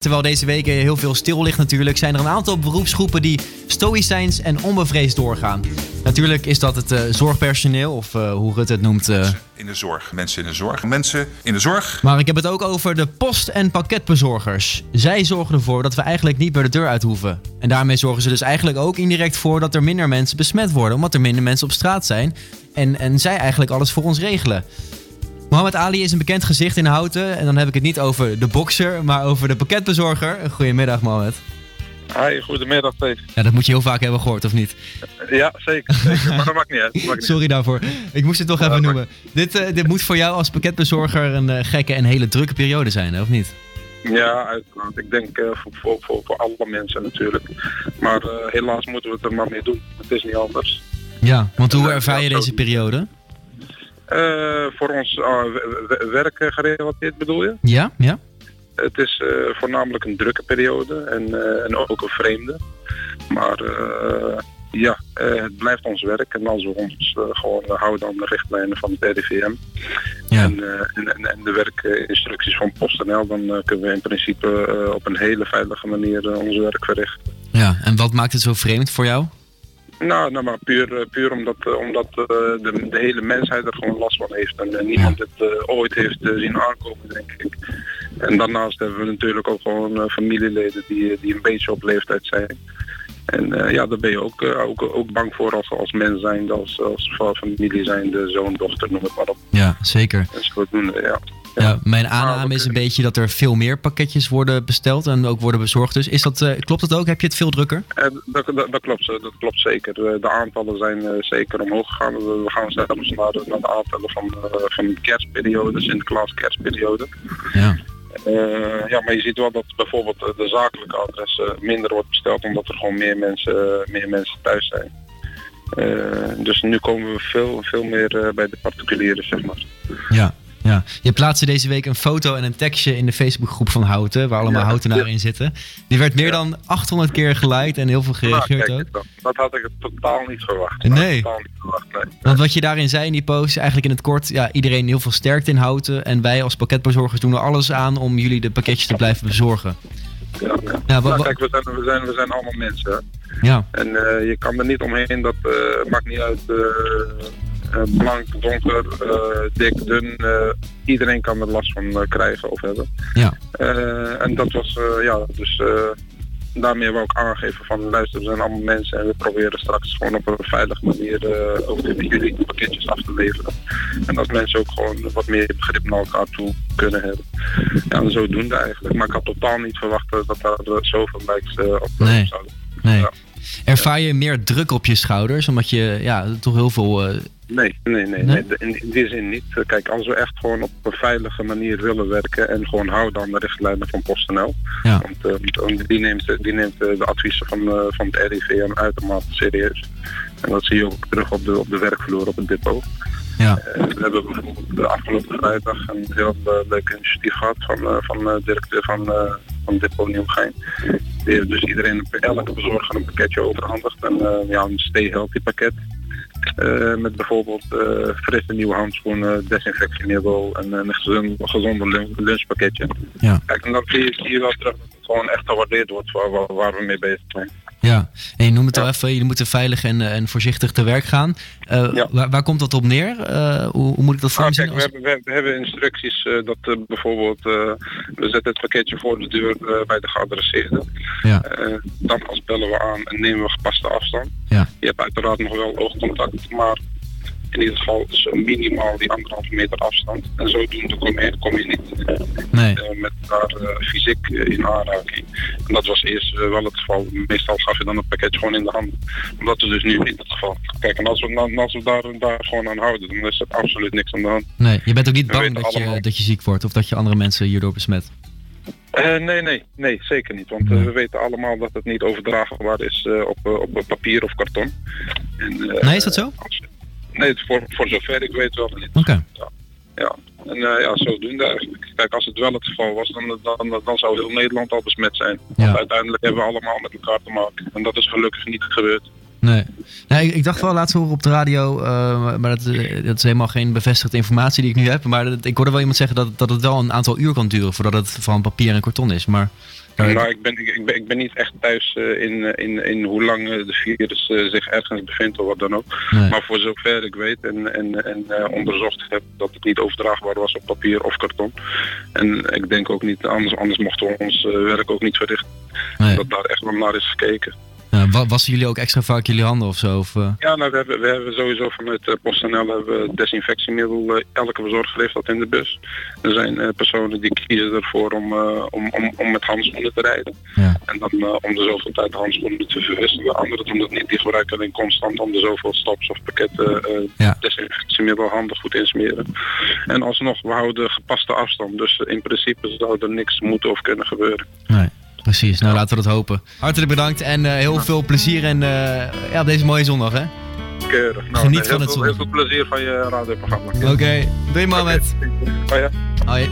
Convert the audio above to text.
Terwijl deze week heel veel stil ligt natuurlijk, zijn er een aantal beroepsgroepen die stoïcijns en onbevreesd doorgaan. Natuurlijk is dat het uh, zorgpersoneel, of uh, hoe Rutte het noemt. Uh... In de zorg. Mensen in de zorg. Mensen in de zorg. Maar ik heb het ook over de post- en pakketbezorgers. Zij zorgen ervoor dat we eigenlijk niet meer de deur uit hoeven. En daarmee zorgen ze dus eigenlijk ook indirect voor dat er minder mensen besmet worden, omdat er minder mensen op straat zijn. En, en zij eigenlijk alles voor ons regelen. Mohamed Ali is een bekend gezicht in Houten. En dan heb ik het niet over de bokser, maar over de pakketbezorger. Goedemiddag, Mohamed. Hi, goedemiddag, Steve. Ja, dat moet je heel vaak hebben gehoord, of niet? Ja, zeker. zeker. Maar dat maakt niet uit. Maakt niet Sorry daarvoor. Ik moest het toch even noemen. Dit, uh, dit moet voor jou als pakketbezorger een uh, gekke en hele drukke periode zijn, of niet? Ja, uiteraard. Ik denk uh, voor, voor, voor, voor, alle mensen natuurlijk. Maar helaas moeten we het er maar mee doen. Het is niet anders. Ja, want hoe ervaar je deze periode? Uh, voor ons uh, werk gerelateerd bedoel je? Ja, ja. Het is uh, voornamelijk een drukke periode en, en ook een vreemde. Maar ja, het blijft ons werk en als we ons gewoon houden aan de richtlijnen van het RIVM ja. en, en, en, de werkinstructies van PostNL, dan kunnen we in principe op een hele veilige manier ons werk verrichten. Ja, en wat maakt het zo vreemd voor jou? Nou, nou maar puur, eh, puur omdat, eh, omdat uh, de, de, hele mensheid er gewoon last van heeft. En niemand ja. het ooit heeft zien aankomen, denk ik. En daarnaast hebben we natuurlijk ook gewoon familieleden die, die een beetje op leeftijd zijn. En ja, daar ben je ook, ook, ook bang voor als, als mens zijn, als, als familie zijn, de zoon, dochter, noem het maar op. Ja, zeker. En zodoende, ja. Ja, mijn aanname is een beetje dat er veel meer pakketjes worden besteld en ook worden bezorgd. Dus is dat, uh, klopt dat ook? Heb je het veel drukker? Uh, dat, dat, dat, klopt, dat klopt zeker. De aantallen zijn uh, zeker omhoog gegaan. We, we gaan zelfs naar, de, naar de aantallen van, van de kerstperiode, Sinterklaas kerstperiode. Ja. ja, maar je ziet wel dat bijvoorbeeld de zakelijke adressen minder wordt besteld omdat er gewoon meer mensen, meer mensen thuis zijn. dus nu komen we veel, veel meer bij de particulieren, zeg maar. Ja, ja, je plaatste deze week een foto en een tekstje in de Facebookgroep van Houten, waar allemaal ja, Houtenaren in zitten. Die werd meer dan 800 keer geliked en heel veel gereageerd nou, ook. Dat had ik totaal niet verwacht. Nee. Totaal niet verwacht nee. Want wat je daarin zei in die post, eigenlijk in het kort, ja, iedereen heel veel sterkte in Houten. En wij als pakketbezorgers doen er alles aan om jullie de pakketjes te blijven bezorgen. Ja, ja. ja nou, kijk, we zijn, we, zijn, we zijn allemaal mensen. Ja. En uh, je kan er niet omheen, dat uh, maakt niet uit uh, blank, donker, uh, dik, dun. Uh, iedereen kan er last van krijgen of hebben. Ja. en dat was, ja, dus daarmee wil ik aangeven van luister, we zijn allemaal mensen en we proberen straks gewoon op een veilige manier ook de jullie pakketjes af te leveren. En dat mensen ook gewoon wat meer begrip naar elkaar toe kunnen hebben. Ja, en zodoende eigenlijk. Maar ik had totaal niet verwacht dat daar zoveel likes op nee. zouden. Nee. Ja. Ervaar je meer druk op je schouders, omdat je ja, toch heel veel Nee, nee, nee, nee? In, in, die zin niet. Kijk, als we echt gewoon op een veilige manier willen werken en gewoon houden aan de richtlijnen van PostNL. Ja. Want uh, die neemt, die neemt de adviezen van, uh, van het RIVM uitermate serieus. En dat zie je ook terug op de, op de werkvloer op het depot. Ja. Uh, we hebben bijvoorbeeld de afgelopen vrijdag een heel leuk initiatief gehad van, van de directeur van, van Depot Nieuwgein. Die heeft dus iedereen, elke bezorger een pakketje overhandigd. En ja, een stay healthy pakket. Uh, met bijvoorbeeld uh, frisse nieuwe handschoenen, desinfectiemiddel en een gezonde, gezonde lunchpakketje. Ja. Kijk, en dan zie je, zie je wel terug dat het gewoon echt gewaardeerd wordt waar, waar, waar we mee bezig zijn. Ja, en je noemt het al even, jullie moeten veilig en, en voorzichtig te werk gaan. Uh, ja. waar, waar, komt dat op neer? hoe, hoe, moet ik dat voor nou, kijk, we, hebben, we, we, hebben instructies dat bijvoorbeeld, we zetten het pakketje voor de deur bij de geadresseerde. Ja. dan als bellen we aan en nemen we gepaste afstand. Ja. Je hebt uiteraard nog wel oogcontact, maar in ieder geval zo minimaal die anderhalve meter afstand. En zodoende kom je, kom je niet nee. uh, met elkaar uh, fysiek in aanraking. En dat was eerst wel het geval. Meestal gaf je dan het pakketje gewoon in de hand. Maar dat is dus nu niet het geval. Kijk, en als we, als we daar, daar gewoon aan houden, dan is er absoluut niks aan de hand. Nee, je bent ook niet bang dat je, dat je ziek wordt of dat je andere mensen hierdoor besmet? Uh, nee, nee, nee, zeker niet. Want uh, we weten allemaal dat het niet overdraagbaar is uh, op, op papier of karton. En, nee, is dat zo? Als, nee, voor, voor zover ik weet wel niet. Oké. Okay. Ja. ja. En ja, zodoende eigenlijk. Kijk, als het wel het geval was, dan, dan, dan zou heel Nederland al besmet zijn. Want ja. uiteindelijk hebben we allemaal met elkaar te maken. En dat is gelukkig niet gebeurd. Nee. nee ik, dacht wel laatst horen op de radio, uh, maar dat, dat, is helemaal geen bevestigde informatie die ik nu heb. Maar dat, ik hoorde wel iemand zeggen dat, dat het wel een aantal uur kan duren voordat het van papier en karton is. Maar nou, ik ben, ik, ben, ik ben niet echt thuis uh, in, in, in hoe lang de virus zich ergens bevindt of wat dan ook. Nee. Maar voor zover ik weet en, en, en onderzocht heb dat het niet overdraagbaar was op papier of karton. En ik denk ook niet, anders, anders mochten we ons werk ook niet verrichten. Nee. Dat daar echt wel naar is gekeken. Wassen jullie ook extra vaak jullie handen of zo? Of, uh... Ja, nou, we, hebben, we hebben sowieso vanuit uh, PostNL hebben we desinfectiemiddel. Uh, elke verzorger heeft dat in de bus. Er zijn personen die kiezen ervoor om, om, om, om met handschoenen te rijden. Ja. En dan om de zoveel tijd handschoenen te verwisselen. Anderen doen dat niet. Die gebruiken alleen constant om de zoveel staps of pakketten ja. desinfectiemiddel handig goed insmeren. En alsnog, we houden gepaste afstand. Dus in principe zou er niks moeten of kunnen gebeuren. Nee. Precies, nou laten we dat hopen. Hartelijk bedankt en uh, heel veel plezier en uh, ja, op deze mooie zondag hè. Keurig. Nou, Geniet van het zon. Heel veel plezier van je radioprogramma. Oké, okay. doei Mohamed. Oh ja. Hoi.